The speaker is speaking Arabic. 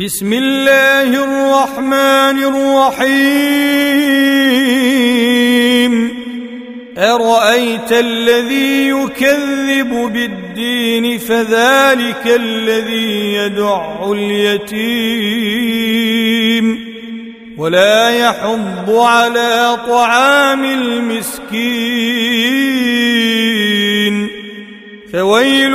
بسم الله الرحمن الرحيم. أرأيت الذي يكذب بالدين فذلك الذي يدع اليتيم. ولا يحض على طعام المسكين. فويل